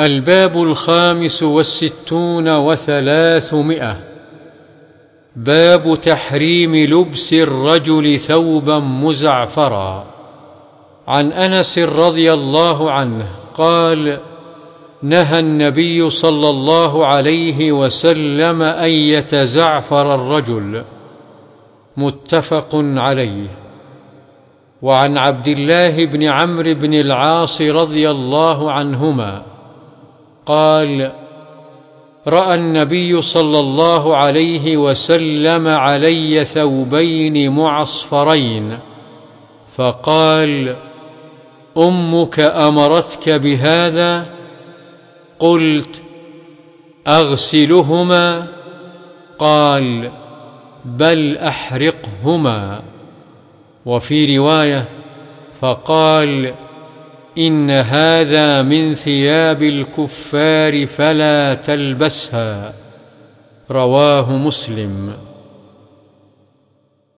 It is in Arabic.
الباب الخامس والستون وثلاثمائة. باب تحريم لبس الرجل ثوبا مزعفرا. عن أنس رضي الله عنه قال نهى النبي صلى الله عليه وسلم أن يتزعفر الرجل. متفق عليه. وعن عبد الله بن عمرو بن العاص رضي الله عنهما قال رأى النبي صلى الله عليه وسلم علي ثوبين معصفرين فقال أمك أمرتك بهذا؟ قلت أغسلهما. قال بل أحرقهما. وفي رواية فقال إن هذا من ثياب الكفار فلا تلبسها. رواه مسلم.